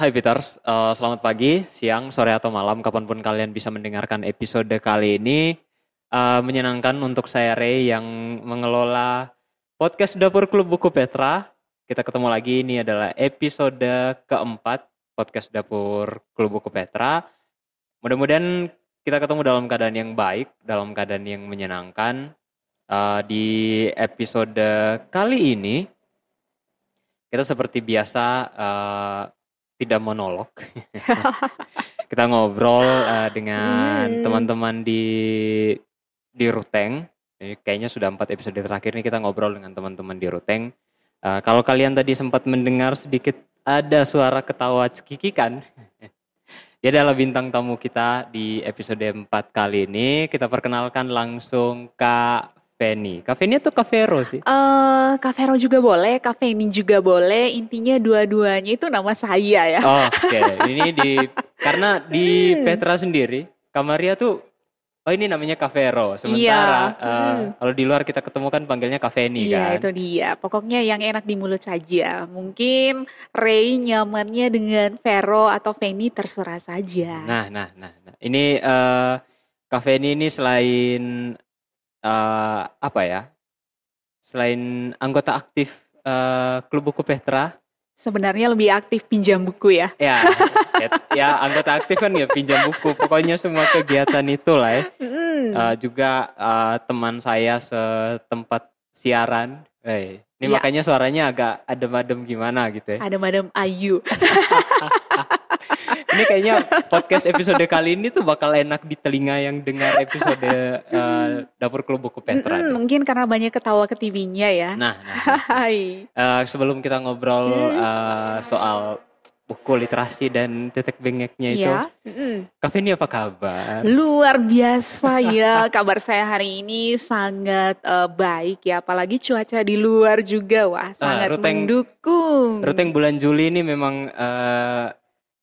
Hai Peters, uh, selamat pagi, siang, sore atau malam, kapan pun kalian bisa mendengarkan episode kali ini. Uh, menyenangkan untuk saya Ray yang mengelola podcast Dapur Klub Buku Petra. Kita ketemu lagi, ini adalah episode keempat podcast Dapur Klub Buku Petra. Mudah-mudahan kita ketemu dalam keadaan yang baik, dalam keadaan yang menyenangkan. Uh, di episode kali ini, kita seperti biasa uh, tidak monolog. kita ngobrol uh, dengan Hmm. teman-teman di di Ruteng. Ini kayaknya sudah empat episode terakhir nih kita ngobrol dengan teman-teman di Ruteng. Uh, kalau kalian tadi sempat mendengar sedikit ada suara ketawa cekikikan. Dia adalah bintang tamu kita di episode 4 kali ini. Kita perkenalkan langsung Kak Feni. Kak Feni atau Kak Vero sih? Eh, Kavero juga boleh, Kaveni juga boleh. Intinya dua-duanya itu nama saya ya. Oh, Oke, ini di karena di Hmm. Petra sendiri, Kamaria tuh oh ini namanya Kavero. Sementara Iya, eh, hmm. kalau di luar kita ketemu kan panggilnya Kaveni Iya, kan. itu dia. Pokoknya yang enak di mulut saja. Mungkin Ray nyamannya dengan Vero atau Feni terserah saja. Nah, nah, nah, nah. Ini eh Kaveni ini selain eh apa ya? Selain anggota aktif eh klub buku Petra, Sebenarnya lebih aktif pinjam buku ya. ya, ya, ya anggota aktif kan ya pinjam buku. Pokoknya semua kegiatan itu lah ya. Mm. Eh, juga eh, teman saya setempat siaran. Eh, ini Iya. makanya suaranya agak adem-adem gimana gitu ya. Ada Madam Ayu. Ini kayaknya podcast episode kali ini tuh bakal enak di telinga yang dengar episode eh, dapur klub buku Petra. Tuh. mungkin karena banyak ketawa ke TV-nya ya. Nah, nah, nah. Hai. Eh, sebelum kita ngobrol eh, soal buku literasi dan titik bengeknya itu, Iya. Mm-mm. Kak apa kabar? Luar biasa ya, kabar saya hari ini sangat eh, baik ya, apalagi cuaca di luar juga, wah sangat Ruteng- mendukung. Ruteng bulan Juli ini memang eh,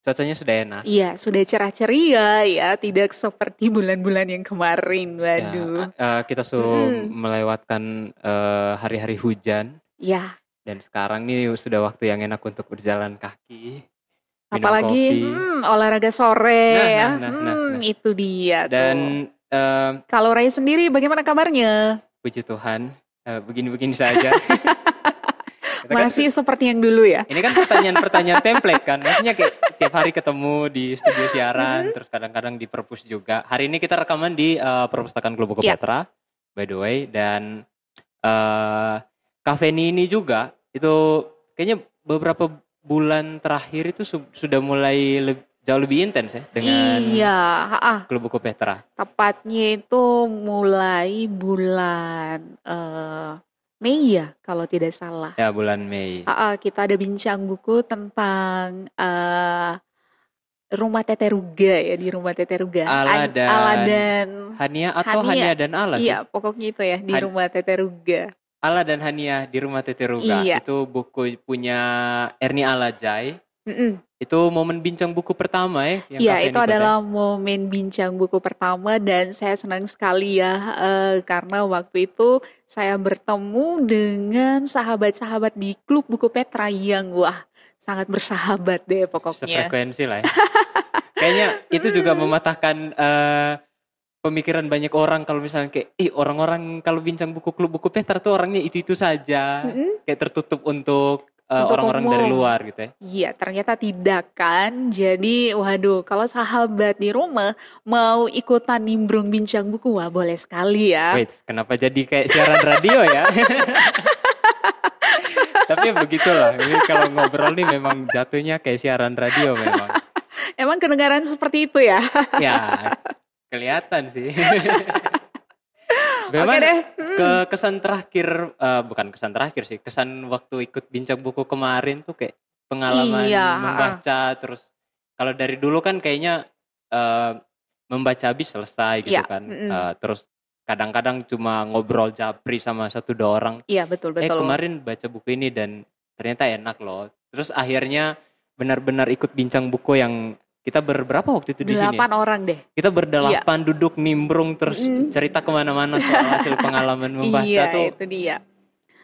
cuacanya sudah enak. Iya, sudah cerah ceria ya, tidak seperti bulan-bulan yang kemarin, waduh. Ya, eh, kita su Mm. melewatkan eh, hari-hari hujan Ya, dan sekarang nih sudah waktu yang enak untuk berjalan kaki. minum apalagi kopi. hmm, olahraga sore Nah, ya, nah, nah, nah, Hmm, nah. itu dia tuh. Dan eh, Kalau Ray sendiri bagaimana kabarnya? puji Tuhan eh, begini-begini saja. Kita kan Masih seperti yang dulu ya? Ini kan pertanyaan-pertanyaan template kan. Maksudnya kayak tiap hari ketemu di studio Mm-hmm. siaran, terus kadang-kadang di perpus juga. Hari ini kita rekaman di eh, perpustakaan Buku Iya. Petra, by the way. Dan eh Cafe ini juga, itu kayaknya beberapa bulan terakhir itu su- sudah mulai leb- jauh lebih intens ya dengan Iya. Klub Buku Petra. Tepatnya itu mulai bulan eh, Mei ya, kalau tidak salah. Ya, bulan Mei. Ah, ah, kita ada bincang buku tentang eh, rumah Teteruga ya di rumah Teteruga. Ala An- dan- Ala dan Hania atau Hania. Hania dan Ala sih? iya, pokoknya itu ya di Han- rumah Teteruga. Ala dan Hania di rumah Tete Ruga. Iya. Itu buku punya Erni Alajai. Mm-mm. Itu momen bincang buku pertama ya yang Iya, itu ikut ya? adalah momen bincang buku pertama dan saya senang sekali ya eh, karena waktu itu saya bertemu dengan sahabat-sahabat di klub buku Petra yang wah sangat bersahabat deh pokoknya. sefrekuensi lah ya. Kayaknya itu juga Hmm. mematahkan eh, pemikiran banyak orang kalau misalnya kayak eh orang-orang kalau bincang buku klub buku Petra tuh orangnya itu-itu saja. Mm-mm. Kayak tertutup untuk eh, orang-orang dari umum. luar gitu ya. Iya, ternyata tidak kan. Jadi, waduh, kalau sahabat di rumah mau ikutan nimbrung bincang buku, wah boleh sekali ya. Wait, kenapa jadi kayak siaran radio ya? Tapi ya begitulah. Ini kalau ngobrol nih memang jatuhnya kayak siaran radio memang. Emang kedengaran seperti itu ya? Ya, kelihatan sih. Memang deh. Hmm. ke kesan terakhir, eh, bukan kesan terakhir sih, kesan waktu ikut bincang buku kemarin tuh kayak pengalaman Iya, membaca terus. Kalau dari dulu kan kayaknya eh, membaca habis selesai gitu Iya, kan. mm-mm. Eh, terus kadang-kadang cuma ngobrol japri sama satu dua orang. Iya, betul, Eh betul. kemarin baca buku ini dan ternyata enak loh. Terus akhirnya benar-benar ikut bincang buku yang kita berberapa waktu itu di sini? Delapan orang deh. Kita berdelapan duduk nimbrung terus Mm. cerita ke mana-mana soal hasil pengalaman membaca iya, tuh itu dia.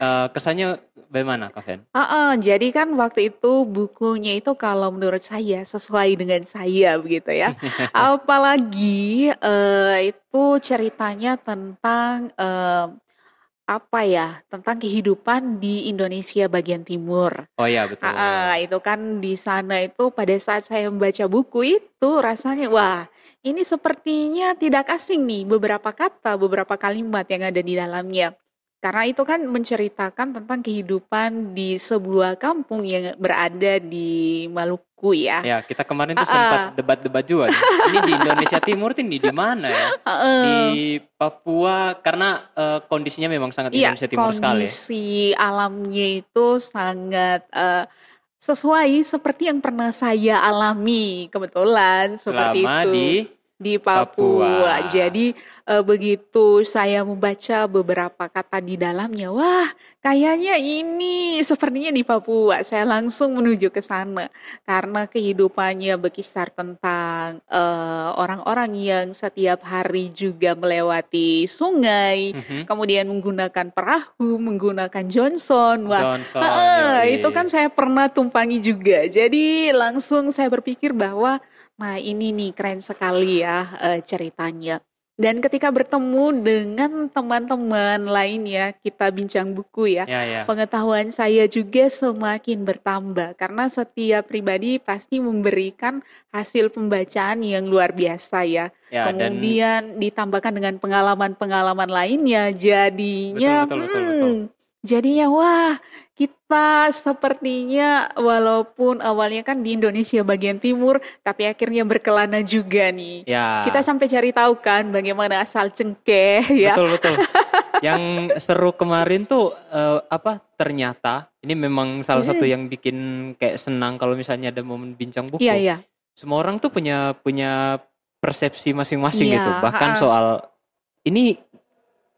uh, kesannya bagaimana Kak Fen? Uh, jadi kan waktu itu bukunya itu kalau menurut saya sesuai dengan saya begitu ya. Apalagi uh, itu ceritanya tentang uh, apa ya tentang kehidupan di Indonesia bagian timur. Oh iya betul. Uh, itu kan di sana itu pada saat saya membaca buku itu rasanya wah ini sepertinya tidak asing nih beberapa kata, beberapa kalimat yang ada di dalamnya. Karena itu kan menceritakan tentang kehidupan di sebuah kampung yang berada di Maluku ya. Ya, kita kemarin tuh uh, sempat debat-debat juga. ini di Indonesia Timur ini di mana ya? Uh, di Papua karena uh, kondisinya memang sangat iya, Indonesia Timur sekali. Kondisi alamnya itu sangat uh, sesuai seperti yang pernah saya alami kebetulan seperti Selama itu di di Papua. Papua. Jadi e, begitu saya membaca beberapa kata di dalamnya, wah kayaknya ini sepertinya di Papua. Saya langsung menuju ke sana karena kehidupannya berkisar tentang eh, orang-orang yang setiap hari juga melewati sungai, mm -hmm. kemudian menggunakan perahu, menggunakan Johnson. Wah, Johnson, uh, itu kan saya pernah tumpangi juga. Jadi langsung saya berpikir bahwa Nah, ini nih keren sekali ya uh, ceritanya. Dan ketika bertemu dengan teman-teman lainnya, kita bincang buku ya, Ya, ya. pengetahuan saya juga semakin bertambah karena setiap pribadi pasti memberikan hasil pembacaan yang luar biasa ya. Ya, dan Kemudian ditambahkan dengan pengalaman-pengalaman lainnya, jadinya, betul, betul, betul, betul. hmm, jadinya wah kita sepertinya walaupun awalnya kan di Indonesia bagian timur, tapi akhirnya berkelana juga nih. Ya. Kita sampai cari tahu kan bagaimana asal cengkeh ya. Betul betul. yang seru kemarin tuh uh, apa? Ternyata ini memang salah satu yang bikin kayak senang kalau misalnya ada momen bincang buku. Iya iya. Semua orang tuh punya punya persepsi masing-masing Iya, gitu. Bahkan ha-ha. soal ini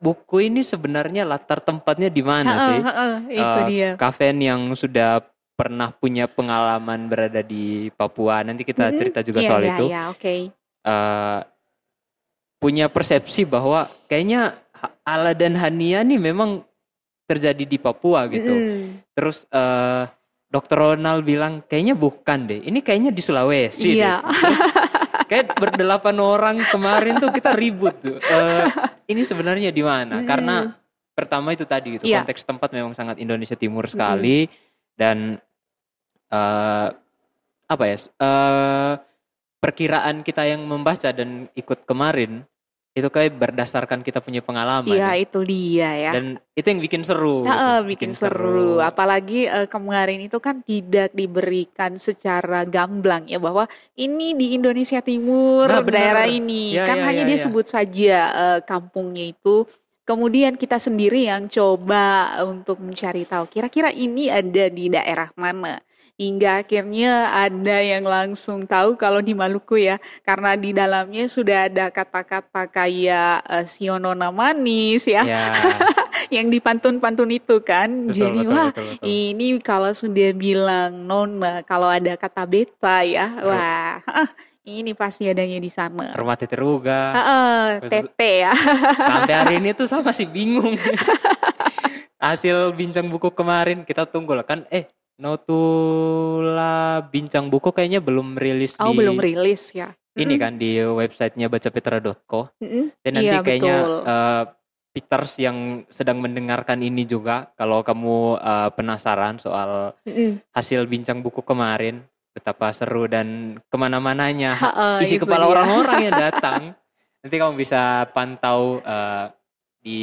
buku ini sebenarnya latar tempatnya di mana sih? itu Eh, dia. Kaven yang sudah pernah punya pengalaman berada di Papua, nanti kita Mhm. cerita juga Iya soal iya itu. iya, oke. eh, punya persepsi bahwa kayaknya Ala dan Hania nih memang terjadi di Papua gitu. Mm-mm. Terus eh Dokter Ronald bilang kayaknya bukan deh, ini kayaknya di Sulawesi Iya. deh. Terus kayak berdelapan orang kemarin tuh kita ribut tuh. Eh, ini sebenarnya di mana? Mm-mm. Karena pertama itu tadi gitu Iya. konteks tempat memang sangat Indonesia Timur sekali dan eh apa ya? eh perkiraan kita yang membaca dan ikut kemarin itu kayak berdasarkan kita punya pengalaman Iya, ya. itu dia ya. dan itu yang bikin seru. Heeh, gitu. bikin seru. Apalagi eh, kemarin itu kan tidak diberikan secara gamblang ya bahwa ini di Indonesia Timur Nah, daerah ini Ya, kan ya, hanya ya, dia ya. sebut saja eh, kampungnya itu. Kemudian kita sendiri yang coba untuk mencari tahu kira-kira ini ada di daerah mana. Hingga akhirnya ada yang langsung tahu kalau di Maluku ya, karena di dalamnya sudah ada kata-kata kayak eh, Sionona manis ya, Ya, yang dipantun-pantun itu kan. betul, Jadi betul, wah betul, betul. ini kalau sudah bilang nona, kalau ada kata beta ya, Ru- wah ah, ini pasti adanya di sana. Rumah Tete Ruga. Heeh, Terus- tete ya. Sampai hari ini tuh saya masih bingung. Hasil bincang buku kemarin kita tunggu lah kan. Eh, Notula bincang buku kayaknya belum rilis Oh di belum rilis ya. ini Mm-mm. kan di websitenya bacapetra.co. Mm-mm. Dan nanti Iya kayaknya betul. eh, Peters yang sedang mendengarkan ini juga kalau kamu eh, penasaran soal Mm-mm. hasil bincang buku kemarin betapa seru dan ke mana-mananya Heeh, isi itu kepala orang-orang yang datang. Nanti kamu bisa pantau eh, di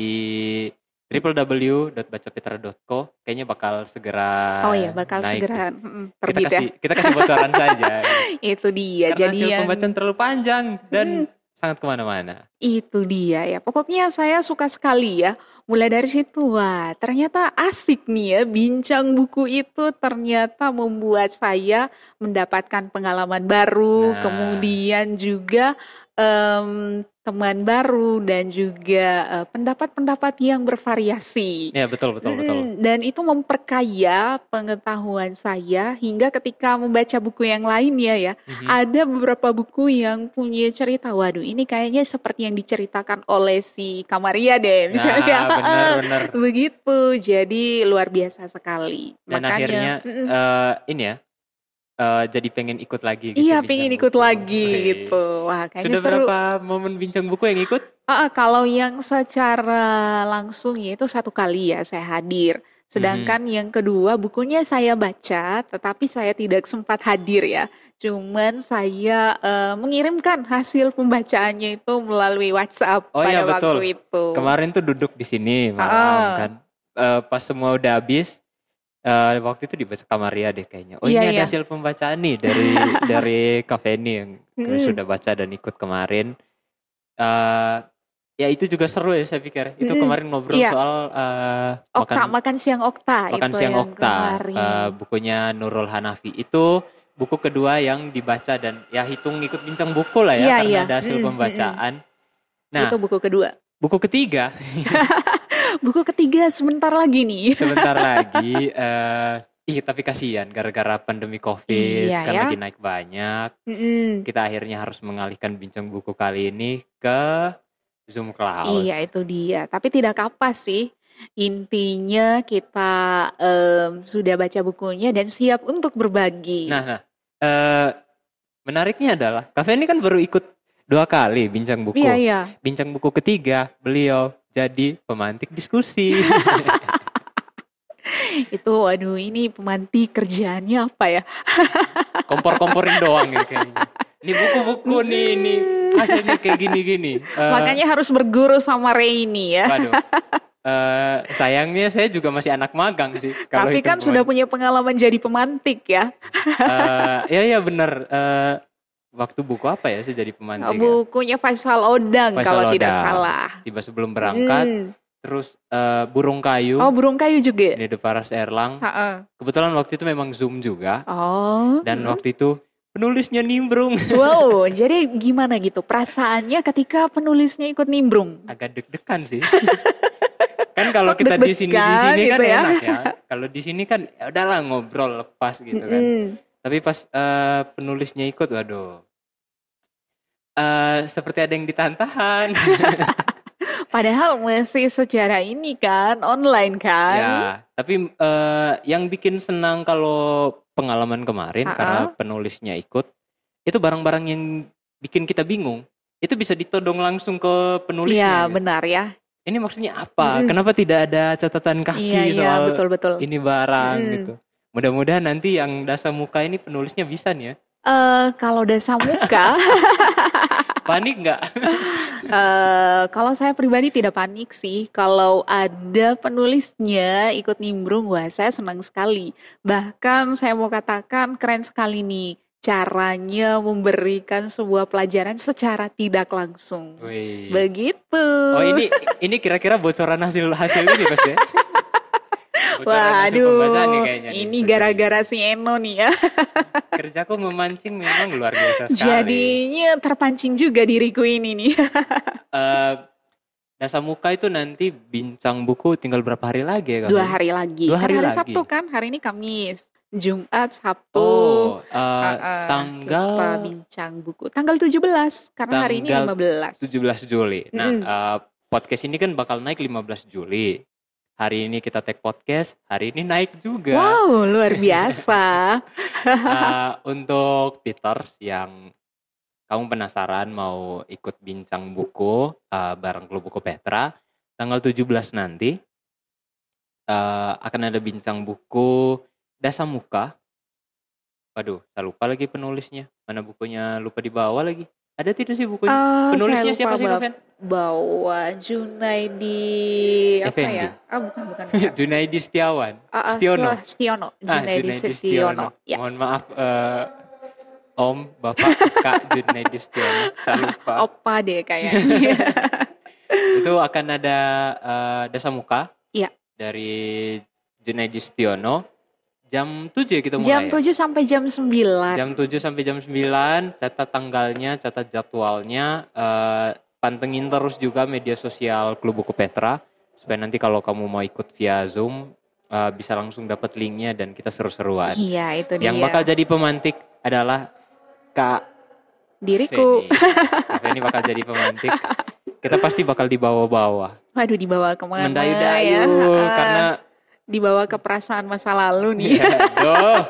www.bacapetra.co. Kayaknya bakal segera Oh ya bakal naik. segera mm, Kita terbit ya. kasih kita kasih bocoran saja. Itu dia. Karena Jadi hasil yang pembacaan terlalu panjang dan Mm, sangat ke mana-mana. itu dia ya. Pokoknya saya suka sekali ya. Mulai dari situ, wah ternyata asik nih ya. Bincang buku itu ternyata membuat saya mendapatkan pengalaman baru. Nah. Kemudian juga em, teman baru dan juga eh, pendapat-pendapat yang bervariasi. Ya betul betul betul. Mm, dan itu memperkaya pengetahuan saya hingga ketika membaca buku yang lainnya ya, Mhm. ada beberapa buku yang punya cerita, waduh ini kayaknya seperti yang diceritakan oleh si Kamaria deh misalnya. Nah, benar-benar. Begitu, jadi luar biasa sekali. Dan Makanya, akhirnya mm-mm. eh, ini ya, eh, jadi pengen ikut lagi. Gitu, iya pengen ikut buku. lagi gitu. Wah kayaknya Sudah seru. berapa momen bincang buku yang ikut? Ah, kalau yang secara langsung ya itu satu kali ya saya hadir. Sedangkan yang kedua bukunya saya baca, tetapi saya tidak sempat hadir ya. Cuman saya eh, mengirimkan hasil pembacaannya itu melalui WhatsApp Oh pada iya, betul. waktu itu. Kemarin tuh duduk di sini malam Ah. kan. Eh, pas semua udah habis, eh, waktu itu dibaca Kamaria deh kayaknya. Oh Iya, ini ada iya. hasil pembacaan nih dari dari Kaveni yang Mm-mm. sudah baca dan ikut kemarin. Eh, ya itu juga seru ya saya pikir. Itu kemarin ngobrol Iya. soal eh, Okta, makan makan siang Okta makan itu siang yang Okta, kemarin. eh, bukunya Nurul Hanafi. Itu buku kedua yang dibaca dan ya hitung ikut bincang buku lah ya Iya, karena iya. ada hasil Mm, pembacaan. Nah, itu buku kedua. buku ketiga Buku ketiga sebentar lagi nih. sebentar lagi eh ih tapi kasihan gara-gara pandemi Covid Iya, kan ya. lagi naik banyak. Mm-mm. Kita akhirnya harus mengalihkan bincang buku kali ini ke Zoom Cloud. Iya itu dia. Tapi tidak apa sih. Intinya kita em, sudah baca bukunya dan siap untuk berbagi. Nah, nah. eh menariknya adalah Kafe ini kan baru ikut dua kali bincang buku. iya iya. Bincang buku ketiga, beliau jadi pemantik diskusi. Itu waduh ini pemanti kerjaannya apa ya? Kompor-komporin doang ini kayaknya. Ini buku-buku nih, ini hasilnya kayak gini-gini. Eh, Makanya harus berguru sama Reini ya. Waduh. Eh, sayangnya saya juga masih anak magang sih. kalau Tapi kan sudah pemantik. punya pengalaman jadi pemantik ya. Eh, ya ya benar. Eh, waktu buku apa ya saya jadi pemantik. ya? Bukunya Faisal Odang Faisal kalau tidak Odang. salah. Tiba sebelum berangkat, Hmm. terus eh, burung kayu Oh burung kayu juga. di Paras Erlang. Ha-ha. Kebetulan waktu itu memang zoom juga. Oh. Dan mm. waktu itu penulisnya nimbrung. Wow, jadi gimana gitu perasaannya ketika penulisnya ikut nimbrung? Agak deg-degan sih. kan kalau kita di sini di sini kan gitu ya? enak ya. Kalau di sini kan ya udahlah ngobrol lepas gitu kan. Mm-mm. Tapi pas eh, penulisnya ikut, waduh. eh seperti ada yang ditahan-tahan. Padahal masih secara ini kan online kan? ya, tapi eh, yang bikin senang kalau pengalaman kemarin Ha-ha. karena penulisnya ikut, itu barang-barang yang bikin kita bingung. Itu bisa ditodong langsung ke Iya penulisnya. gitu. benar ya. Ini maksudnya apa? Mm-mm. Kenapa tidak ada catatan kaki Iya iya soal betul betul. ini barang Mm. gitu? Mudah-mudahan nanti yang dasa muka ini penulisnya bisa nih ya. Eh kalau dasa muka, Panik nggak? eh kalau saya pribadi tidak panik sih. Kalau ada penulisnya ikut nimbrung, wah saya senang sekali. Bahkan saya mau katakan keren sekali nih caranya memberikan sebuah pelajaran secara tidak langsung. Wih. Begitu. Oh ini ini kira-kira bocoran hasil hasil ini pas ya? Nih Waduh, kayaknya nih. ini gara-gara si Eno nih ya. kerjaku memancing memang luar biasa sekali. Jadinya terpancing juga diriku ini nih. Eh, Dasa Muka itu nanti bincang buku tinggal berapa hari lagi ya? Dua hari lagi. Dua Kan hari lagi. Sabtu kan, hari ini Kamis. Jumat, Sabtu. Oh, Ah, ah, tanggal Kita bincang buku. Tanggal 17, karena hari ini Tanggal 15. 17 Juli. Nah, Mm-mm. eh, podcast ini kan bakal naik 15 Juli. Hari ini kita take podcast, hari ini naik juga. Wow, luar biasa. Eh, untuk Peters yang kamu penasaran mau ikut bincang buku eh, bareng Klub Buku Petra, tanggal 17 nanti eh, akan ada bincang buku Dasa Muka. Waduh, saya lupa lagi penulisnya. Mana bukunya lupa dibawa lagi. Ada tidak sih bukunya? Eh, Penulisnya saya siapa sih, Kaven? Bawa Junaidi apa Effendi. ya? Ah bukan bukan. bukan. Junaidi Setiawan. Ah, ah, Setiono. salah, Setiono. Ah, Junaidi Setiono. Ya. Mohon maaf eh, Om, Bapak, Kak Junaidi Setiono. Saya lupa. Opa deh kayaknya. Itu akan ada eh, Dasa Muka. Iya. Dari Junaidi Setiono. Jam 7 ya kita mulai. jam ya? 7 sampai jam 9. Jam 7 sampai jam 9, catat tanggalnya, catat jadwalnya. eh, pantengin terus juga media sosial Klub Buku Petra supaya nanti kalau kamu mau ikut via Zoom uh, bisa langsung dapat linknya dan kita seru-seruan. Iya, itu dia. Yang bakal jadi pemantik adalah Kak diriku. Feni. Feni bakal jadi pemantik. Kita pasti bakal dibawa-bawa. Waduh, dibawa ke mana Mendayu-dayu ya? karena dibawa ke perasaan masa lalu nih. doh.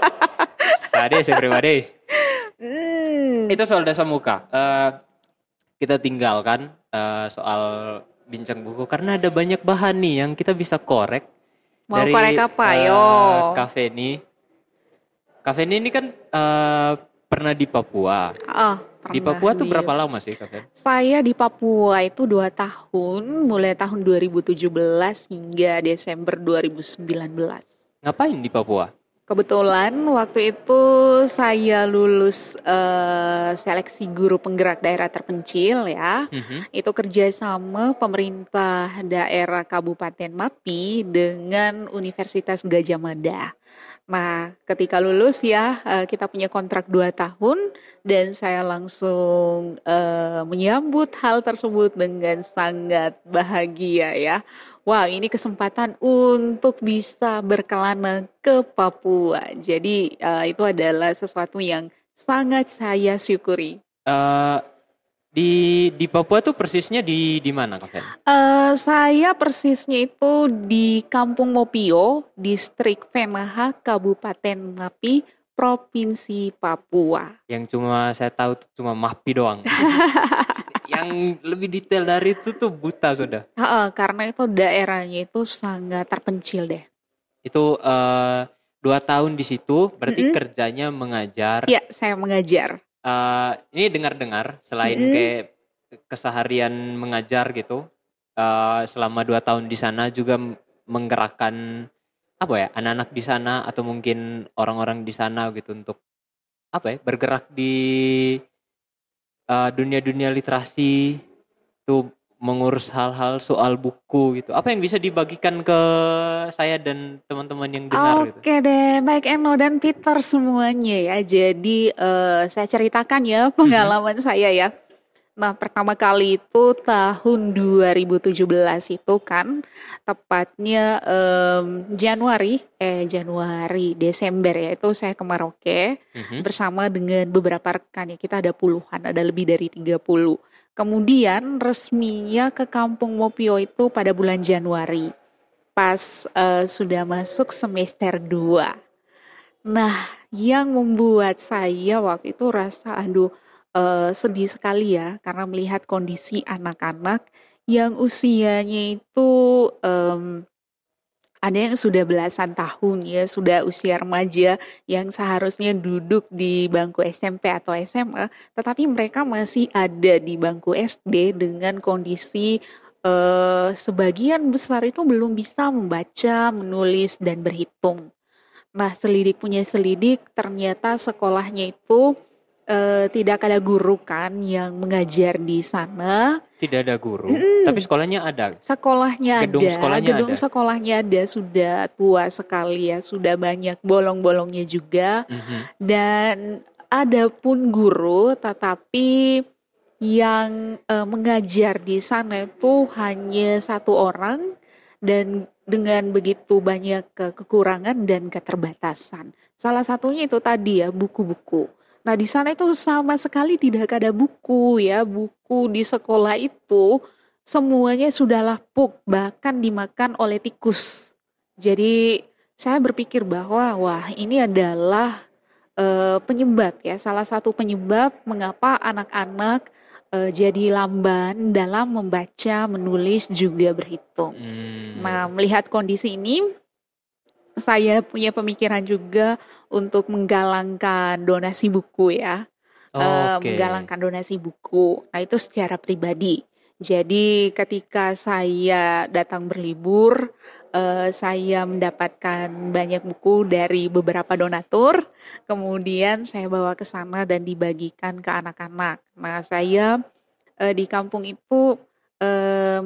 Sade saya pribadi. Hmm. Itu soal dasar muka. Eh, kita tinggalkan eh, soal bincang buku karena ada banyak bahan nih yang kita bisa korek Mau dari korek apa? eh, Yo. Cafe ini. Cafe ini kan eh, pernah di Papua. Oh, Di Papua tuh berapa lama sih Cafe? Saya di Papua itu dua tahun, mulai tahun 2017 hingga Desember 2019. Ngapain di Papua? Kebetulan waktu itu saya lulus eh, seleksi guru penggerak daerah terpencil ya. Mhm. Itu kerjasama pemerintah daerah Kabupaten Mapi dengan Universitas Gajah Mada. Nah, ketika lulus ya, eh, kita punya kontrak 2 tahun dan saya langsung eh, menyambut hal tersebut dengan sangat bahagia ya. Wah, ini kesempatan untuk bisa berkelana ke Papua. Jadi, eh, itu adalah sesuatu yang sangat saya syukuri. Eh, di di Papua tuh persisnya di di mana Cafe? Eh, saya persisnya itu di Kampung Mopio, Distrik Fenaha, Kabupaten Ngapi, Provinsi Papua. Yang cuma saya tahu tuh cuma Mapi doang. yang lebih detail dari itu tuh buta sudah. Heeh, karena itu daerahnya itu sangat terpencil deh. Itu eh, dua tahun di situ, berarti Mm-mm. kerjanya mengajar. Ya, saya mengajar. Eh, ini dengar-dengar selain Mm-mm. kayak keseharian mengajar gitu, eh, selama dua tahun di sana juga menggerakkan apa ya anak-anak di sana atau mungkin orang-orang di sana gitu untuk apa ya bergerak di eh, dunia-dunia literasi tuh mengurus hal-hal soal buku gitu. Apa yang bisa dibagikan ke saya dan teman-teman yang dengar gitu? Oke deh, baik Eno dan Peter semuanya ya. Jadi eh, saya ceritakan ya pengalaman saya ya. Nah, pertama kali itu tahun 2017 itu kan tepatnya em, Januari, eh Januari, Desember ya itu saya ke Merauke Mhm. bersama dengan beberapa rekan ya. Kita ada puluhan, ada lebih dari 30. Kemudian resminya ke Kampung Mopio itu pada bulan Januari. Pas eh, sudah masuk semester 2. Nah, yang membuat saya waktu itu rasa aduh eh, sedih sekali ya karena melihat kondisi anak-anak yang usianya itu em, ada yang sudah belasan tahun ya, sudah usia remaja yang seharusnya duduk di bangku SMP atau SMA, tetapi mereka masih ada di bangku SD dengan kondisi eh, sebagian besar itu belum bisa membaca, menulis, dan berhitung. Nah, selidik punya selidik, ternyata sekolahnya itu eh, tidak ada guru kan yang mengajar di sana. Tidak ada guru, Mm-mm. tapi sekolahnya ada. Sekolahnya Gedung ada, sekolahnya gedung ada. sekolahnya ada, sudah tua sekali ya, sudah banyak bolong-bolongnya juga. Mhm. Dan ada pun guru, tetapi yang eh, mengajar di sana itu hanya satu orang dan dengan begitu banyak ke- kekurangan dan keterbatasan. Salah satunya itu tadi ya buku-buku. Nah di sana itu sama sekali tidak ada buku ya, buku di sekolah itu semuanya sudah lapuk bahkan dimakan oleh tikus. Jadi saya berpikir bahwa wah ini adalah eh, penyebab ya, salah satu penyebab mengapa anak-anak eh, jadi lamban dalam membaca, menulis juga berhitung. Hmm. Nah, melihat kondisi ini, saya punya pemikiran juga untuk menggalangkan donasi buku ya, eh, Oke. menggalangkan donasi buku. Nah, itu secara pribadi. Jadi, ketika saya datang berlibur, eh, saya mendapatkan banyak buku dari beberapa donatur. Kemudian saya bawa ke sana dan dibagikan ke anak-anak. Nah, saya eh, di kampung itu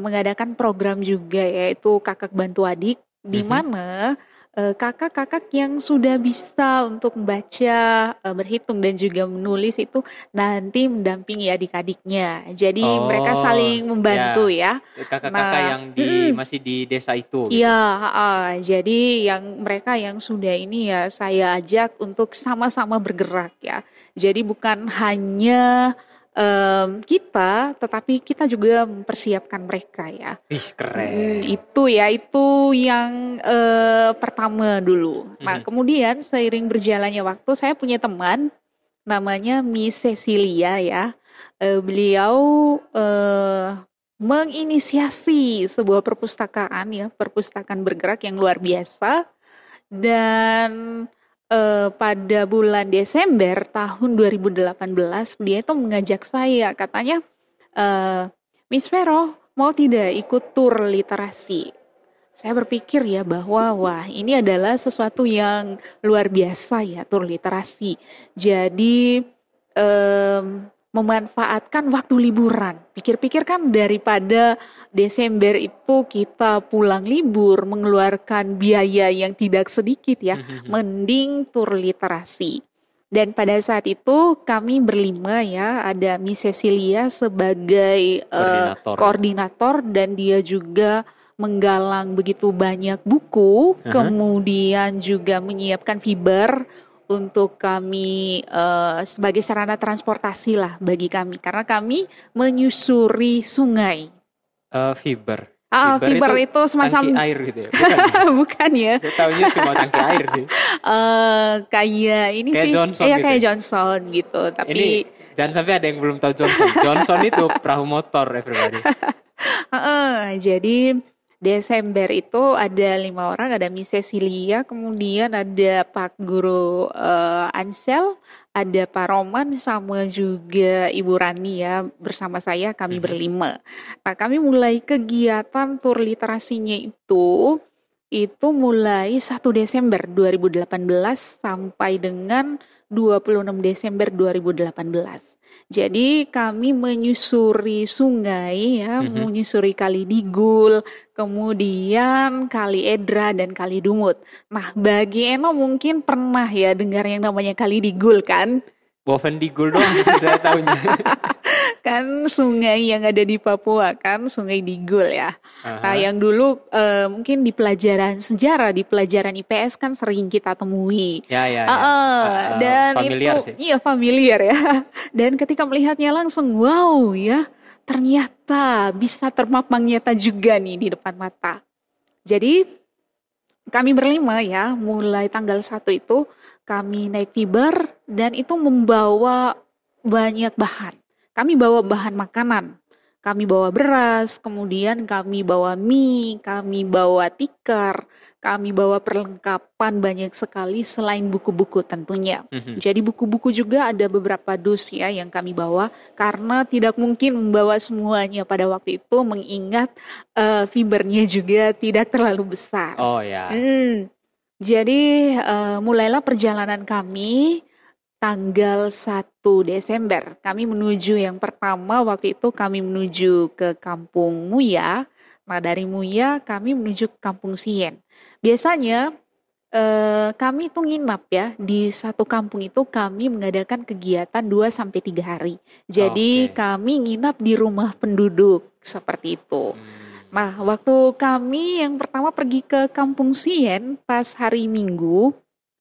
mengadakan program juga yaitu Kakak Bantu Adik di Mhm. mana kakak-kakak yang sudah bisa untuk membaca, eh, berhitung dan juga menulis itu nanti mendampingi adik-adiknya. Jadi mereka Oh, saling membantu ya. ya. Kakak-kakak Nah yang di mhm. masih di desa itu gitu. Iya, heeh. Jadi yang mereka yang sudah ini ya saya ajak untuk sama-sama bergerak ya. Jadi bukan hanya, mmm, kita, tetapi kita juga mempersiapkan mereka ya. Ih, keren. itu ya, itu yang, eee, pertama dulu. Nah, Mhm. kemudian seiring berjalannya waktu saya punya teman namanya Miss Cecilia ya. Eee, beliau, eee, menginisiasi sebuah perpustakaan ya, perpustakaan bergerak yang luar biasa dan, eee, pada bulan Desember tahun 2018 dia itu mengajak saya katanya, eee, "Miss Vero, mau tidak ikut tur literasi?" Saya berpikir ya bahwa, wah ini adalah sesuatu yang luar biasa ya, tur literasi. Jadi, mmm, memanfaatkan waktu liburan. Pikir-pikir kan daripada Desember itu kita pulang libur mengeluarkan biaya yang tidak sedikit ya, Mhm mhm. mending tur literasi. Dan pada saat itu kami berlima ya, ada Miss Cecilia sebagai, eee, Koordinator. koordinator dan dia juga menggalang begitu banyak buku, Heeh. kemudian juga menyiapkan fiber untuk kami, eee, sebagai sarana transportasi lah bagi kami, karena kami menyusuri sungai. Eee, fiber. Heeh, Fiber fiber itu itu semacam tangki air gitu ya? Bukan ya? bukan ya. Saya taunya cuma tangki air sih. Eee, kayak ini Kayak sih Johnson iya gitu kayak ya? Johnson gitu, Ini tapi jangan sampai ada yang belum tahu Johnson. Johnson itu perahu motor everybody. Heeh, jadi Desember itu ada 5 orang, ada Miss Cecilia, kemudian ada Pak Guru, eee, Ansel, ada Pak Roman, sama juga Ibu Rani ya, bersama saya kami Mhm. berlima. Nah, kami mulai kegiatan tur literasinya itu, itu mulai 1 Desember 2018 sampai dengan 26 Desember 2018. Jadi kami menyusuri sungai ya, Mhm. menyusuri Kali Digul, kemudian Kali Edra dan Kali Dumut. Nah, bagi Eno mungkin pernah ya dengar yang namanya Kali Digul kan? Bovendigul doang sih saya taunya. Kan sungai yang ada di Papua kan, Sungai Digul ya. Nah, Aha. yang dulu, eee, mungkin di pelajaran sejarah, di pelajaran IPS kan sering kita temui. Ya ya ya. Heeh, Eee, dan familiar itu sih. iya familiar ya. Dan ketika melihatnya langsung, wow ya, ternyata bisa terpampang nyata juga nih di depan mata. Jadi, kami berlima ya, mulai tanggal 1 itu kami naik fiber dan itu membawa banyak bahan. Kami bawa bahan makanan, kami bawa beras, kemudian kami bawa mie, kami bawa tikar, kami bawa perlengkapan banyak sekali selain buku-buku tentunya. Mhm. Jadi buku-buku juga ada beberapa dus ya yang kami bawa, karena tidak mungkin membawa semuanya pada waktu itu mengingat, eee, fibernya juga tidak terlalu besar. Oh ya. Mhm. Jadi, eee, mulailah perjalanan kami tanggal 1 Desember. Kami menuju yang pertama waktu itu kami menuju ke Kampung Muya. Nah, dari Muya kami menuju ke Kampung Sien. Biasanya, eee, kami tuh nginap ya, di satu kampung itu kami mengadakan kegiatan 2 sampai 3 hari. Jadi Oke. kami nginap di rumah penduduk, seperti itu. Mmm. Nah, waktu kami yang pertama pergi ke Kampung Sien pas hari Minggu,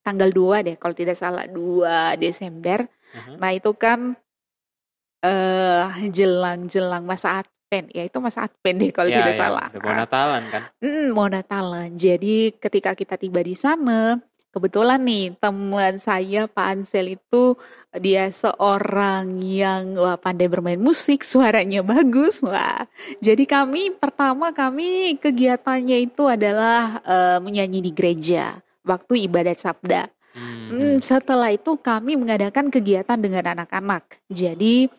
tanggal 2 deh kalau tidak salah, 2 Desember. Mhm. Nah, itu kan, eee, jelang-jelang masa Advent, ya itu masa Advent deh kalau Ya tidak ya, salah. mau. Natalan kan? Mhm, mau Natalan. Jadi ketika kita tiba di sana, kebetulan nih teman saya Pak Ansel itu dia seorang yang wah pandai bermain musik, suaranya bagus. Wah, jadi kami pertama kami kegiatannya itu adalah, eee, menyanyi di gereja waktu ibadat sabda. Mmm, Mhm. setelah itu kami mengadakan kegiatan dengan anak-anak. Jadi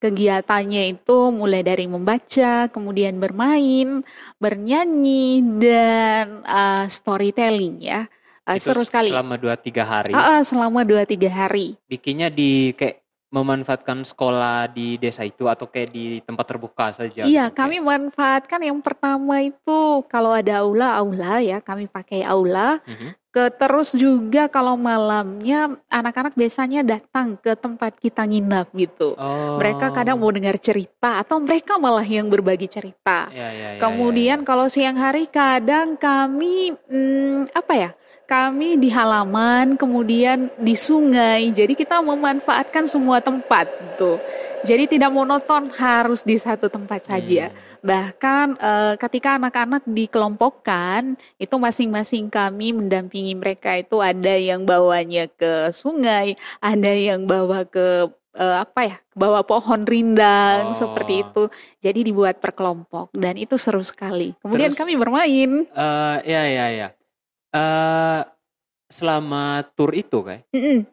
kegiatannya itu mulai dari membaca, kemudian bermain, bernyanyi, dan, eee, storytelling ya. Eee, Itu seru sekali. selama 2, 3 hari? Heeh, selama 2, 3 hari. Bikinnya di kayak memanfaatkan sekolah di desa itu atau kayak di tempat terbuka saja? Iya, gitu, kami manfaatkan yang pertama itu kalau ada aula, aula ya, kami pakai aula. Mhm. Ke terus juga kalau malamnya anak-anak biasanya datang ke tempat kita nginap gitu. Mereka kadang Oh. mau dengar cerita atau mereka malah yang berbagi cerita. Ya, ya, ya, ya, Kemudian ya. kalau siang hari kadang kami hmm, apa ya? Kami di halaman, kemudian di sungai. Jadi kita memanfaatkan semua tempat gitu. Jadi tidak monoton harus di satu tempat saja. Hmm. Bahkan eh, ketika anak-anak dikelompokkan, itu masing-masing kami mendampingi mereka itu ada yang bawanya ke sungai, ada yang bawa ke eh, apa ya, ke bawah pohon rindang seperti Oh. itu. Jadi dibuat per kelompok dan itu seru sekali. Kemudian Terus kami bermain. eh ya, ya, ya. Eh selama tur itu kayak Mm-mm.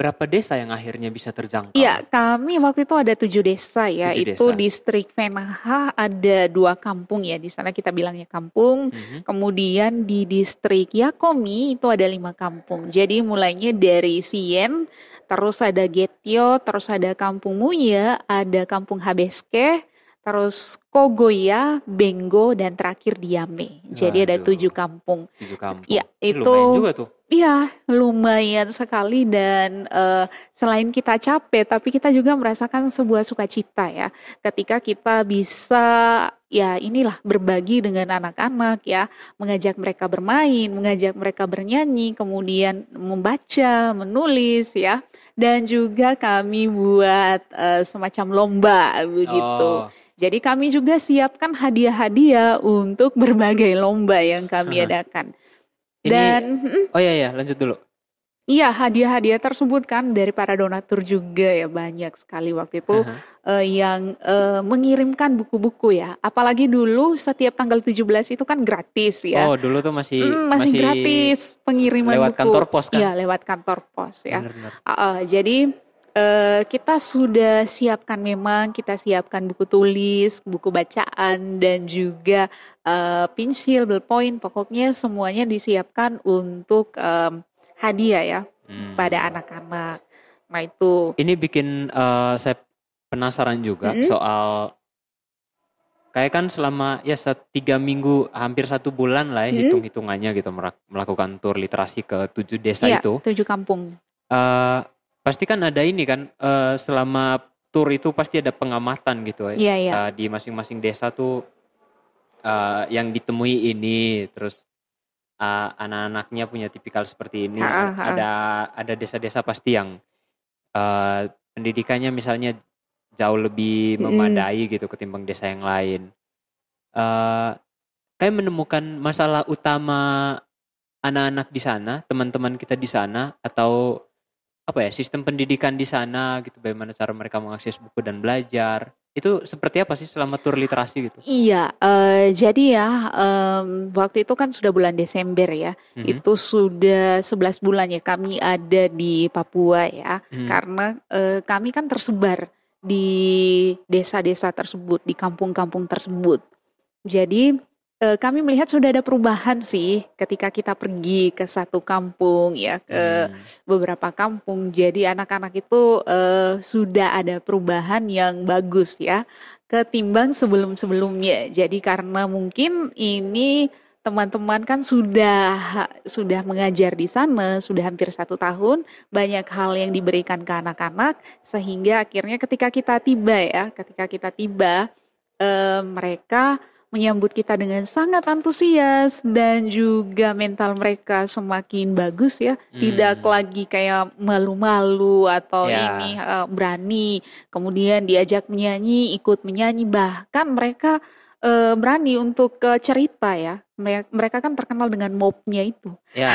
Berapa desa yang akhirnya bisa terjangkau? Iya, kami waktu itu ada tujuh desa ya. Tujuh Itu desa. distrik Venaha ada dua kampung ya. Di sana kita bilangnya kampung. Mhm. Kemudian di distrik Yakomi itu ada lima kampung. Jadi mulainya dari Sien, terus ada Getio, terus ada Kampung Muya, ada Kampung Habeske, terus Kogoya, Bengo, dan terakhir Diame. Jadi ada Waduh. tujuh kampung. Tujuh kampung. Ih, itu lumayan juga tuh. Iya, lumayan sekali dan eh, selain kita capek, tapi kita juga merasakan sebuah sukacita ya, ketika kita bisa ya inilah berbagi dengan anak-anak ya, mengajak mereka bermain, mengajak mereka bernyanyi, kemudian membaca, menulis ya, dan juga kami buat eh, semacam lomba begitu. Oh. Jadi kami juga siapkan hadiah-hadiah untuk berbagai lomba yang kami adakan. Ini Dan oh ya ya, lanjut dulu. Iya, hadiah-hadiah tersebut kan dari para donatur juga ya banyak sekali waktu itu eh, yang eh, mengirimkan buku-buku ya. Apalagi dulu setiap tanggal 17 itu kan gratis ya. Oh, dulu tuh masih Mm, masih, gratis pengiriman lewat buku. kantor pos kan? Iya, lewat kantor pos ya. Bener-bener. Ah, ah, jadi eh, kita sudah siapkan memang kita siapkan buku tulis, buku bacaan dan juga eh, pensil, ballpoint, pokoknya semuanya disiapkan untuk em, hadiah ya Hmm. pada anak-anak. Nah itu, Ini bikin eh, saya penasaran juga Mm-mm. soal kayak kan selama ya tiga minggu hampir satu bulan lah ya Mm-mm. hitung hitungannya gitu melakukan tur literasi ke tujuh desa iya itu tujuh kampung. Eh, pasti kan ada ini kan eh, selama tur itu pasti ada pengamatan gitu ya Iya iya. Eh, di masing-masing desa tuh eh, yang ditemui ini terus eh, anak-anaknya punya tipikal seperti ini Ha, ha, ha. ada ada desa-desa pasti yang eh, pendidikannya misalnya jauh lebih memadai gitu ketimbang desa yang lain eh kayak menemukan masalah utama anak-anak di sana teman-teman kita di sana atau apa ya sistem pendidikan di sana gitu bagaimana cara mereka mengakses buku dan belajar itu seperti apa sih selama tur literasi gitu Iya, eh, jadi ya em, waktu itu kan sudah bulan Desember ya. Mhm. Itu sudah 11 bulan ya kami ada di Papua ya. Hmm. Karena eh, kami kan tersebar di desa-desa tersebut, di kampung-kampung tersebut. Jadi eh, kami melihat sudah ada perubahan sih ketika kita pergi ke satu kampung ya, ke Hmm. beberapa kampung. Jadi anak-anak itu eh, sudah ada perubahan yang bagus ya ketimbang sebelum-sebelumnya. Jadi karena mungkin ini teman-teman kan sudah sudah mengajar di sana sudah hampir satu tahun banyak hal yang diberikan ke anak-anak sehingga akhirnya ketika kita tiba ya ketika kita tiba eh, mereka menyambut kita dengan sangat antusias dan juga mental mereka semakin bagus ya. Tidak Hmm. lagi kayak malu-malu atau Ya. ini eh, berani kemudian diajak menyanyi ikut menyanyi. Bahkan mereka eh, berani untuk ke cerita ya. Mere- mereka kan terkenal dengan mobnya itu. Ya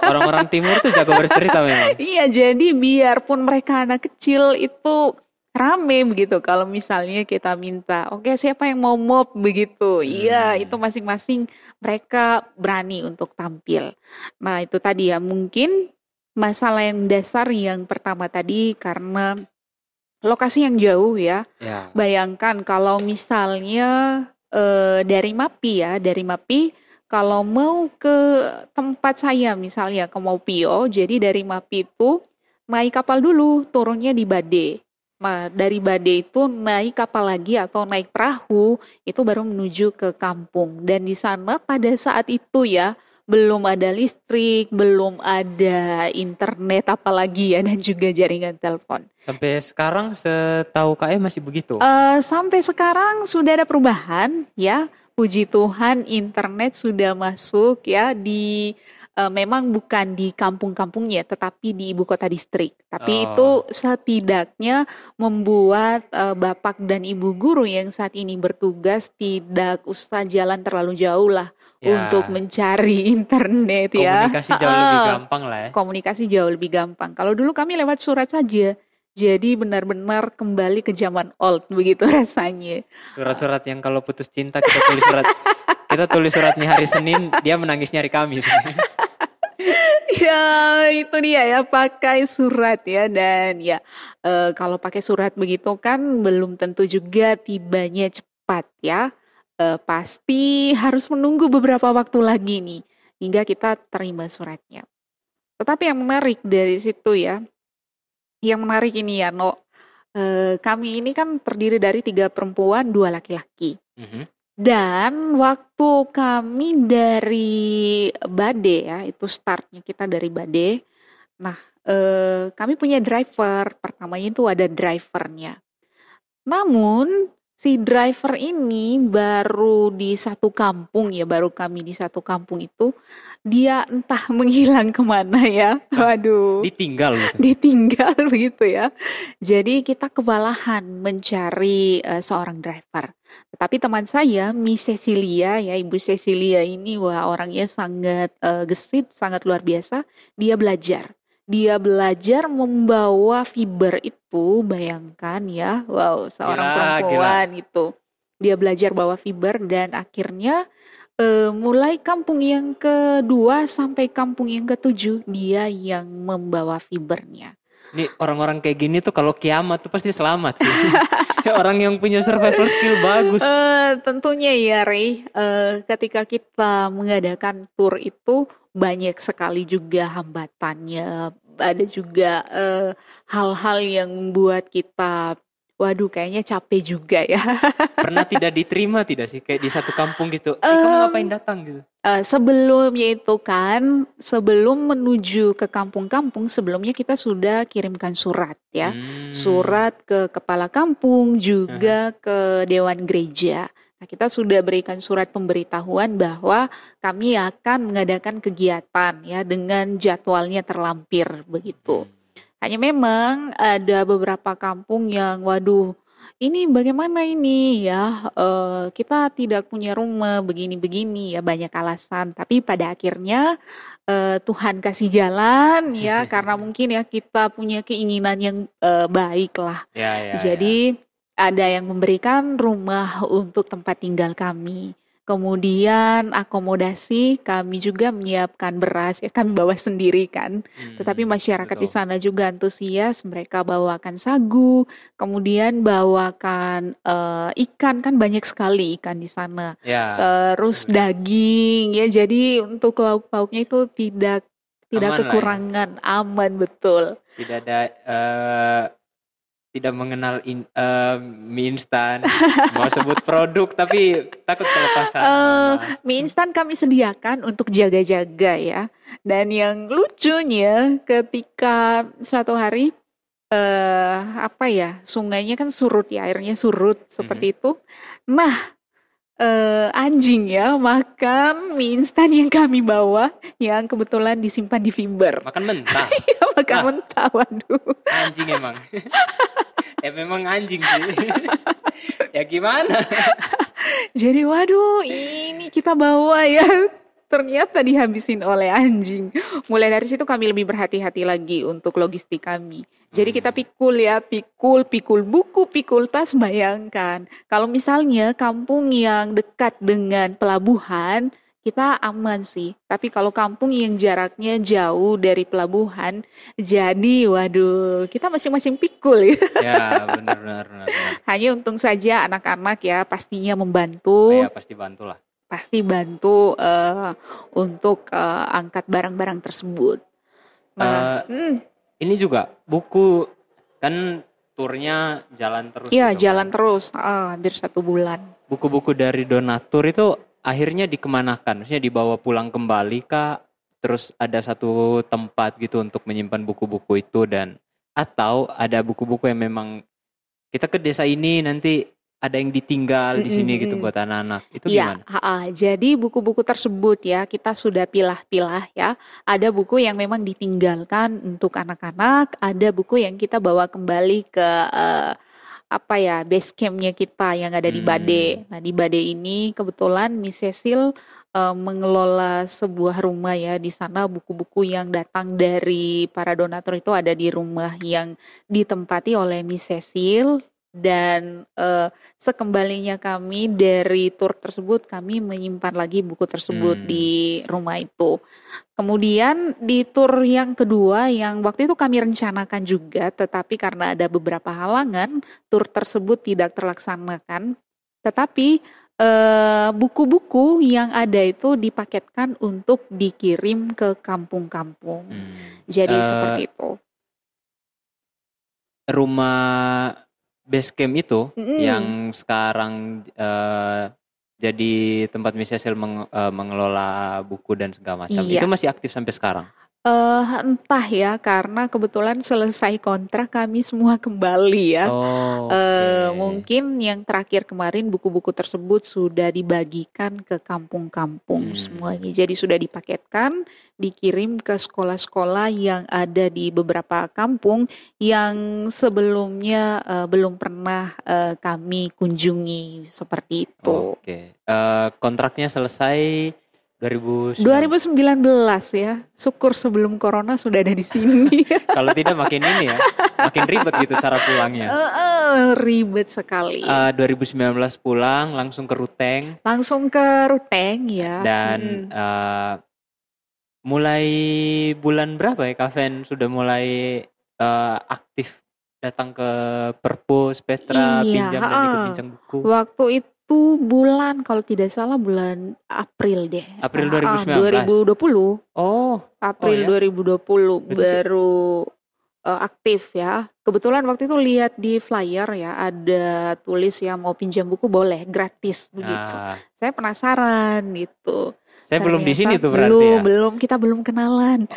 orang-orang timur tuh jago bercerita memang. Iya jadi biarpun mereka anak kecil itu rame begitu. Kalau misalnya kita minta oke siapa yang mau mob? begitu. Iya Hmm. itu masing-masing mereka berani untuk tampil. Nah itu tadi ya. Mungkin masalah yang dasar yang pertama tadi karena lokasi yang jauh ya. Ya. Bayangkan kalau misalnya eh, dari MAPI ya, dari MAPI kalau mau ke tempat saya misalnya ke Maupio, jadi dari MAPI itu naik kapal dulu, turunnya di Bade. Nah, dari Bade itu naik kapal lagi atau naik perahu itu baru menuju ke kampung. Dan di sana pada saat itu ya belum ada listrik, belum ada internet apalagi ya dan juga jaringan telepon. Sampai sekarang setahu KE masih begitu? Uh, sampai sekarang sudah ada perubahan ya. Puji Tuhan internet sudah masuk ya di uh, memang bukan di kampung-kampungnya, tetapi di ibu kota distrik. Tapi oh. itu setidaknya membuat uh, bapak dan ibu guru yang saat ini bertugas tidak usah jalan terlalu jauh lah ya. untuk mencari internet ya. Komunikasi jauh uh, lebih gampang lah ya. Komunikasi jauh lebih gampang. Kalau dulu kami lewat surat saja. Jadi benar-benar kembali ke zaman old begitu rasanya. Surat-surat yang kalau putus cinta kita tulis surat kita tulis suratnya hari Senin, dia menangisnya hari Kamis. Ya itu dia ya pakai surat ya. Dan ya e, kalau pakai surat begitu kan belum tentu juga tibanya cepat ya. E, pasti harus menunggu beberapa waktu lagi nih hingga kita terima suratnya. Tetapi yang menarik dari situ ya yang menarik ini ya no e, kami ini kan terdiri dari tiga perempuan dua laki-laki. Mm -hmm. Dan waktu kami dari Bade ya, itu startnya kita dari Bade. Nah, eh, kami punya driver. Pertamanya itu ada drivernya. Namun si driver ini baru di satu kampung ya, baru kami di satu kampung itu dia entah menghilang ke mana ya. Waduh. Ditinggal gitu. Ditinggal begitu ya. Jadi kita kewalahan mencari uh, seorang driver. Tetapi teman saya, Miss Cecilia ya, Ibu Cecilia ini wah orangnya sangat uh, gesit, sangat luar biasa. Dia belajar. Dia belajar membawa fiber itu, bayangkan ya. Wow, seorang gila, perempuan gila. itu. Dia belajar bawa fiber dan akhirnya uh, mulai kampung yang kedua sampai kampung yang ketujuh dia yang membawa fibernya. Ini orang-orang kayak gini tuh kalau kiamat tuh pasti selamat sih. orang yang punya survival skill bagus. Uh, tentunya ya Ray, uh, ketika kita mengadakan tour itu banyak sekali juga hambatannya, ada juga hal-hal uh, yang membuat kita Waduh, kayaknya capek juga ya. Pernah tidak diterima tidak sih kayak di satu kampung gitu? Eh, um, kamu ngapain datang gitu? Uh, sebelumnya itu kan, sebelum menuju ke kampung-kampung, sebelumnya kita sudah kirimkan surat ya, hmm. surat ke kepala kampung juga uh -huh. ke dewan gereja. Nah, kita sudah berikan surat pemberitahuan bahwa kami akan mengadakan kegiatan ya dengan jadwalnya terlampir begitu. Hmm. Hanya memang ada beberapa kampung yang waduh ini bagaimana ini ya uh, kita tidak punya rumah begini-begini ya banyak alasan tapi pada akhirnya uh, Tuhan kasih jalan ya karena mungkin ya kita punya keinginan yang uh, baik lah ya, ya, jadi ya. Ada yang memberikan rumah untuk tempat tinggal kami Kemudian akomodasi kami juga menyiapkan beras, ya kami bawa sendiri kan. Hmm, Tetapi masyarakat betul. di sana juga antusias, mereka bawakan sagu, kemudian bawakan uh, ikan kan banyak sekali ikan di sana. Ya. Terus daging ya. Jadi untuk lauk pauknya itu tidak tidak aman ya. kekurangan, ya. aman betul. Tidak ada uh, tidak mengenal in, uh, mie instan. Mau sebut produk tapi takut kelepasan. Uh, mie instan kami sediakan untuk jaga-jaga ya. Dan yang lucunya ketika suatu hari uh, apa ya sungainya kan surut ya airnya surut seperti mm -hmm. itu. Nah uh, anjing ya makan mie instan yang kami bawa yang kebetulan disimpan di fiber. Makan mentah. Iya makan nah, mentah, waduh. Anjing emang. ya memang anjing sih. ya gimana? Jadi waduh ini kita bawa ya ternyata dihabisin oleh anjing. Mulai dari situ kami lebih berhati-hati lagi untuk logistik kami. Jadi kita pikul ya, pikul, pikul buku, pikul tas, bayangkan. Kalau misalnya kampung yang dekat dengan pelabuhan, kita aman sih. Tapi kalau kampung yang jaraknya jauh dari pelabuhan, jadi waduh, kita masing-masing pikul ya. Ya, benar-benar. Hanya untung saja anak-anak ya pastinya membantu. Ya, pasti bantu lah. Pasti bantu uh, untuk uh, angkat barang-barang tersebut. Nah, uh, hmm ini juga buku kan turnya jalan terus. Iya, gitu kan. jalan terus, heeh, hampir satu bulan. Buku-buku dari donatur itu akhirnya dikemanakan? Maksudnya dibawa pulang kembali kah? Terus ada satu tempat gitu untuk menyimpan buku-buku itu dan atau ada buku-buku yang memang kita ke desa ini nanti ada yang ditinggal di sini gitu buat anak-anak. Itu Iya, gimana? ha-ha. jadi buku-buku tersebut ya kita sudah pilah-pilah ya. Ada buku yang memang ditinggalkan untuk anak-anak, ada buku yang kita bawa kembali ke eh, apa ya base campnya kita yang ada di Bade. Hmm. Nah di Bade ini kebetulan Miss Cecil eh, mengelola sebuah rumah ya di sana buku-buku yang datang dari para donatur itu ada di rumah yang ditempati oleh Miss Cecil dan eh, sekembalinya kami dari tur tersebut kami menyimpan lagi buku tersebut Hmm. di rumah itu. Kemudian di tur yang kedua yang waktu itu kami rencanakan juga tetapi karena ada beberapa halangan tur tersebut tidak terlaksanakan. Tetapi eh, buku-buku yang ada itu dipaketkan untuk dikirim ke kampung-kampung. Hmm. Jadi Eh, seperti itu. rumah base camp itu Mm-mm. yang sekarang eh, jadi tempat Miss Cecil meng- eh, mengelola buku dan segala macam. Iya. Itu masih aktif sampai sekarang. Eh, entah ya karena kebetulan selesai kontrak kami semua kembali ya. Oh, Eh, oke. mungkin yang terakhir kemarin buku-buku tersebut sudah dibagikan ke kampung-kampung Hmm. semuanya. Jadi sudah dipaketkan, dikirim ke sekolah-sekolah yang ada di beberapa kampung yang sebelumnya eh, belum pernah eh, kami kunjungi seperti itu. Oke. Eh, kontraknya selesai 2019. 2019 ya, syukur sebelum corona sudah ada di sini. Kalau tidak makin ini ya, makin ribet gitu cara pulangnya. Eh, eh, ribet sekali. Eh, 2019 pulang langsung ke Ruteng Langsung ke Ruteng ya. dan Mm. eh, mulai bulan berapa ya Kaven sudah mulai eh, aktif datang ke Perpus, Petra, Iya, pinjam dan ikut bincang buku. Waktu itu bulan kalau tidak salah bulan April deh. April Ah, ah, 2019. 2020. Oh, April Oh, ya? 2020 Berarti- baru eh, aktif ya. Kebetulan waktu itu lihat di flyer ya ada tulis ya mau pinjam buku boleh gratis begitu. nah, Saya penasaran gitu. saya belum di sini Ternyata tuh berarti belum, ya. belum kita belum kenalan.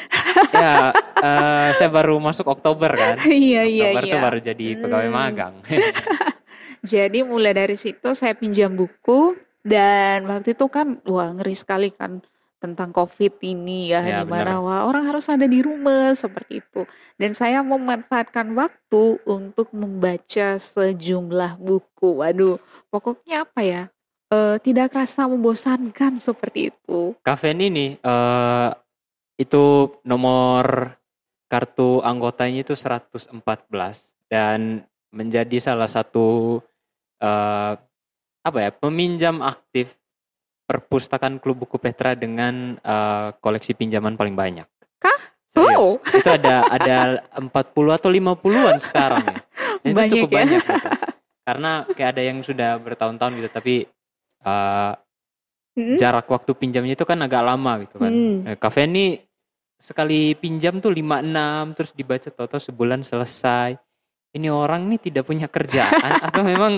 Ya, eh, saya baru masuk Oktober kan. Iya iya Oktober tuh iya. baru jadi pegawai Hmm. magang. Jadi mulai dari situ saya pinjam buku dan waktu itu kan wah ngeri sekali kan tentang COVID ini ya, Ya, di mana benar. wah orang harus ada di rumah seperti itu. Dan saya memanfaatkan waktu untuk membaca sejumlah buku. Waduh, pokoknya apa ya? eh, tidak rasa membosankan seperti itu. Kaven ini eh itu nomor kartu anggotanya itu 114 dan menjadi salah satu eh apa ya peminjam aktif perpustakaan klub buku Petra dengan eh, koleksi pinjaman paling banyak. Kah? Serius. Oh. Itu ada ada 40 atau 50-an sekarang ya. Dan itu Banyak cukup ya. banyak gitu. Karena kayak ada yang sudah bertahun-tahun gitu tapi eh, Hmm? jarak waktu pinjamnya itu kan agak lama gitu kan. Hmm. Nah, Cafe ini sekali pinjam tuh 5-6 terus dibaca toto sebulan selesai. Ini orang nih tidak punya kerjaan atau memang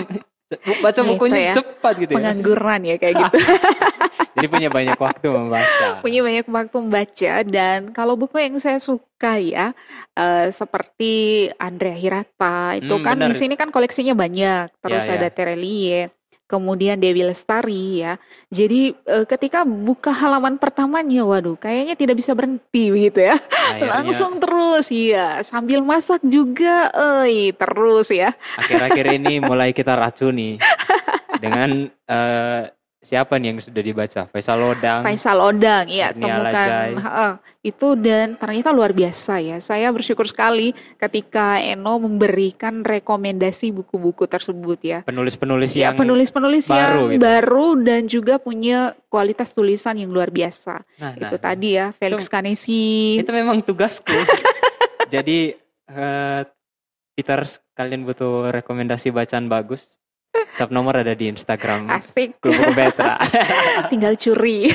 baca Gitu bukunya ya. cepat gitu ya. Pengangguran ya kayak gitu. Jadi punya banyak waktu membaca. punya banyak waktu membaca dan kalau buku yang saya suka ya eh, seperti Andrea Hirata itu Hmm, kan di sini kan koleksinya banyak terus Ya, ya. ada Terelie kemudian Dewi Lestari ya. Jadi eh, ketika buka halaman pertamanya waduh kayaknya tidak bisa berhenti begitu ya. Akhirnya, langsung terus ya sambil masak juga eh terus ya. Akhir-akhir ini mulai kita racuni dengan eh, siapa nih yang sudah dibaca? Faisal Lodang. Faisal Odang ya temukan. Heeh, itu dan ternyata luar biasa ya saya bersyukur sekali ketika Eno memberikan rekomendasi buku-buku tersebut ya Penulis-penulis ya yang penulis-penulis baru yang gitu. baru dan juga punya kualitas tulisan yang luar biasa Nah, itu nah, tadi ya Felix Itu- Kanesi itu memang tugasku. Jadi eh, Peter kalian butuh rekomendasi bacaan bagus? Sub nomor ada di Instagram Asik. Buku Petra. Tinggal curi.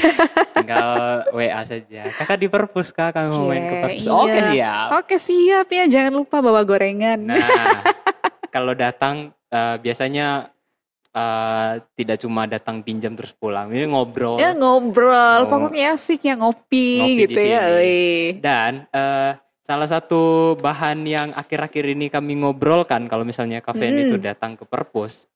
Tinggal WA saja. Kakak di perpus kak, kami mau main ke Cie, perpus. iya. Oke siap. Oke siap ya, jangan lupa bawa gorengan. Nah, kalau datang eh, biasanya eh, tidak cuma datang pinjam terus pulang. Ini ngobrol. Ya ngobrol, Oh. pokoknya asik ya ngopi, Ngopi gitu ya. Wih. Dan eh, salah satu bahan yang akhir-akhir ini kami ngobrolkan kalau misalnya kafein Mm. itu datang ke perpus.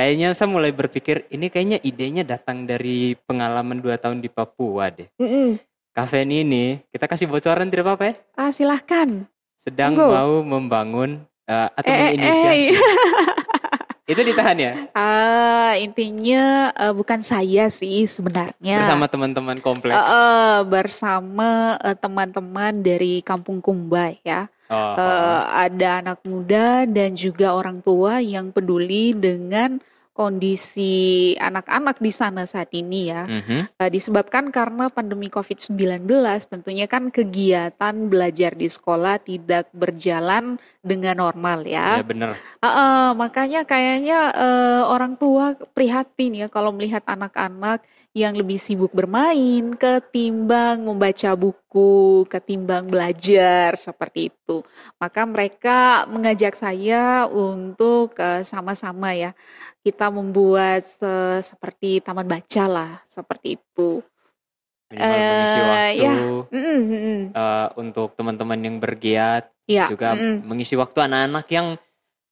Kayaknya saya mulai berpikir ini kayaknya idenya datang dari pengalaman dua tahun di Papua deh. Mm-mm. Kafein ini kita kasih bocoran tidak apa-apa ya? Ah silahkan. Sedang Monggo. mau membangun eh, atau Eh, eh, menginisiasi. eh. Itu ditahan ya? Ah, intinya eh, bukan saya sih sebenarnya. Bersama teman-teman komplek. Eh, eh, bersama eh, teman-teman dari Kampung Kumbay ya. Oh, oh. Eh, ada anak muda dan juga orang tua yang peduli dengan kondisi anak-anak di sana saat ini ya. Mhm. Eh, disebabkan karena pandemi COVID-19 tentunya kan kegiatan belajar di sekolah tidak berjalan dengan normal Ya ya. bener. Ah, ah, makanya kayaknya eh, orang tua prihatin ya kalau melihat anak-anak yang lebih sibuk bermain ketimbang membaca buku, ketimbang belajar seperti itu. Maka mereka mengajak saya untuk eh, sama-sama ya kita membuat se- seperti taman baca lah seperti itu. Minimal mengisi Eh, waktu ya. Mm, mm, eh, untuk teman-teman yang bergiat Ya, juga mm, mengisi waktu anak-anak yang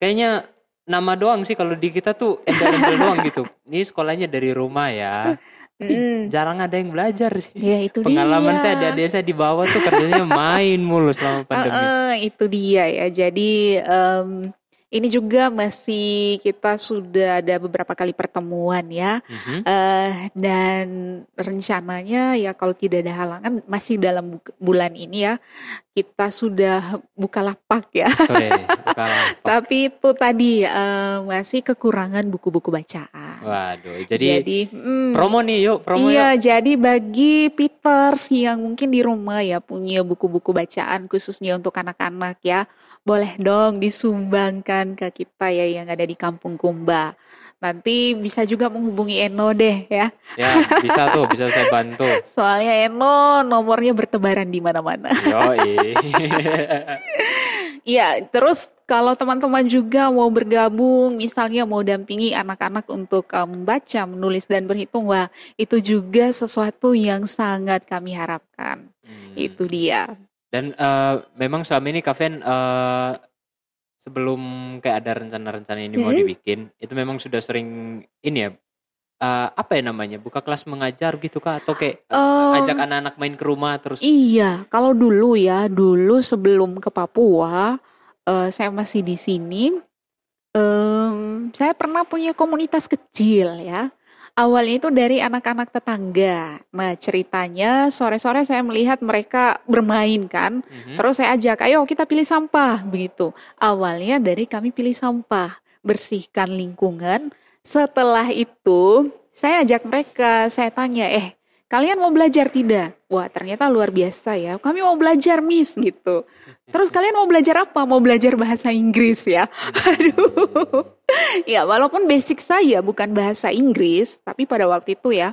kayaknya nama doang sih kalau di kita tuh embel-embel doang gitu. Ini sekolahnya dari rumah ya. Mm. jarang ada yang belajar sih. Ya itu Pengalaman dia. saya ada desa di bawah tuh kerjanya main mulu selama pandemi. Heeh, itu dia ya. Jadi em, ini juga masih kita sudah ada beberapa kali pertemuan ya. Mhm. Eh dan rencananya ya kalau tidak ada halangan masih dalam bu- bulan ini ya kita sudah buka lapak ya. Apa. Tapi itu tadi eh, masih kekurangan buku-buku bacaan. Waduh, jadi, mm, promo nih yuk, promo iya, yuk. jadi bagi Peters yang mungkin di rumah ya punya buku-buku bacaan khususnya untuk anak-anak ya, boleh dong disumbangkan ke kita ya yang ada di Kampung Kumba. Nanti bisa juga menghubungi Eno deh ya. Ya, bisa tuh, bisa saya bantu. Soalnya Eno nomornya bertebaran di mana-mana. Yoi. Iya, terus kalau teman-teman juga mau bergabung, misalnya mau dampingi anak-anak untuk eh, membaca, menulis dan berhitung, wah itu juga sesuatu yang sangat kami harapkan. Hmm. Itu dia. Dan eh, memang selama ini Kaven eh, sebelum kayak ada rencana-rencana ini mau Mm-mm. dibikin, itu memang sudah sering ini ya eh, apa ya namanya? Buka kelas mengajar gitu kah atau kayak Em, ajak anak-anak main ke rumah terus Iya, kalau dulu ya, dulu sebelum ke Papua, eh, saya masih di sini. em, saya pernah punya komunitas kecil ya. Awalnya itu dari anak-anak tetangga. Nah, ceritanya sore-sore saya melihat mereka bermain kan. Mhm. Terus saya ajak, ayo kita pilih sampah begitu. Awalnya dari kami pilih sampah, bersihkan lingkungan. Setelah itu, saya ajak mereka, saya tanya, eh kalian mau belajar tidak? Wah ternyata luar biasa ya, kami mau belajar miss gitu. Terus kalian mau belajar apa? Mau belajar bahasa Inggris ya? Aduh. Ya walaupun basic saya bukan bahasa Inggris, tapi pada waktu itu ya,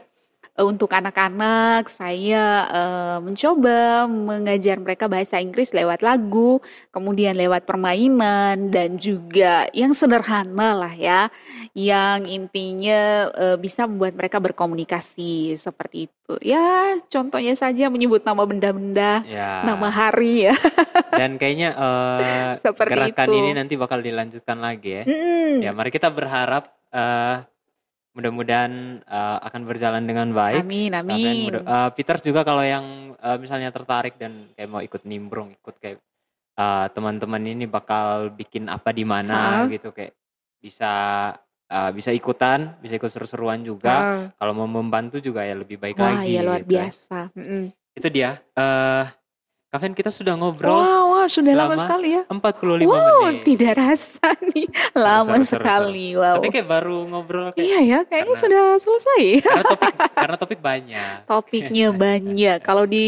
untuk anak-anak saya eh, mencoba mengajar mereka bahasa Inggris lewat lagu, kemudian lewat permainan dan juga yang sederhana lah ya, yang intinya eh, bisa membuat mereka berkomunikasi seperti itu. Ya, contohnya saja menyebut nama benda-benda, Ya. nama hari ya, Dan kayaknya eh, seperti gerakan itu. ini nanti bakal dilanjutkan lagi ya. Mm-mm. Ya, mari kita berharap eh, mudah-mudahan eh, akan berjalan dengan baik. Amin, amin. mudah- eh, Peters juga kalau yang eh, misalnya tertarik dan kayak mau ikut nimbrung, ikut kayak eh, teman-teman ini bakal bikin apa di mana Ah. gitu kayak bisa eh, bisa ikutan, bisa ikut seru-seruan juga. Ah, Kalau mau membantu juga ya lebih baik Wah, lagi. ya luar gitu ya. biasa. Mm-mm. Itu dia. Kaven kita sudah ngobrol Wow, wow, sudah lama sekali ya. 45 Wow, menit. tidak rasa nih. Lama seru, seru, sekali. Wow. Tapi kayak baru ngobrol kayak Iya ya, kayaknya karena- sudah selesai. karena topik karena topik banyak. Topiknya banyak. Kalau di,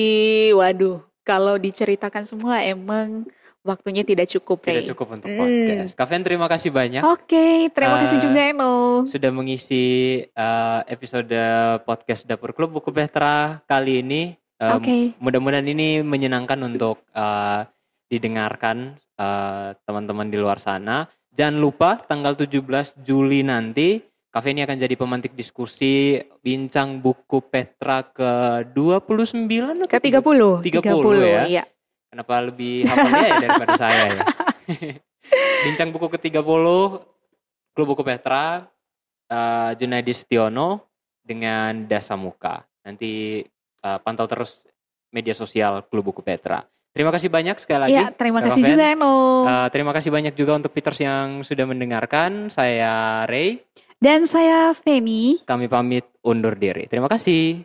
waduh, kalau diceritakan semua emang waktunya tidak cukup, Tidak Rey. cukup untuk Hmm. podcast. Kaven terima kasih banyak Oke, terima kasih Eh, juga Eno. sudah mengisi eh, episode podcast Dapur Klub Buku Petra kali ini. Eh, Oke, Mudah-mudahan ini menyenangkan untuk eh, didengarkan eh, teman-teman di luar sana. Jangan lupa tanggal 17 Juli nanti Cafe ini akan jadi pemantik diskusi bincang buku Petra ke-29 atau ke 30. 30 ya. Iya. Kenapa lebih hafalnya ya daripada saya ya? Bincang buku ke-30 Klub Buku Petra eh, Junaidi Setiono dengan Dasa Muka. Nanti eh, pantau terus media sosial Klub Buku Petra. Terima kasih banyak sekali lagi. Ya, terima kasih juga Eno. Eh, terima kasih banyak juga untuk Peters yang sudah mendengarkan. Saya Ray. Dan saya Feni. Kami pamit undur diri. Terima kasih.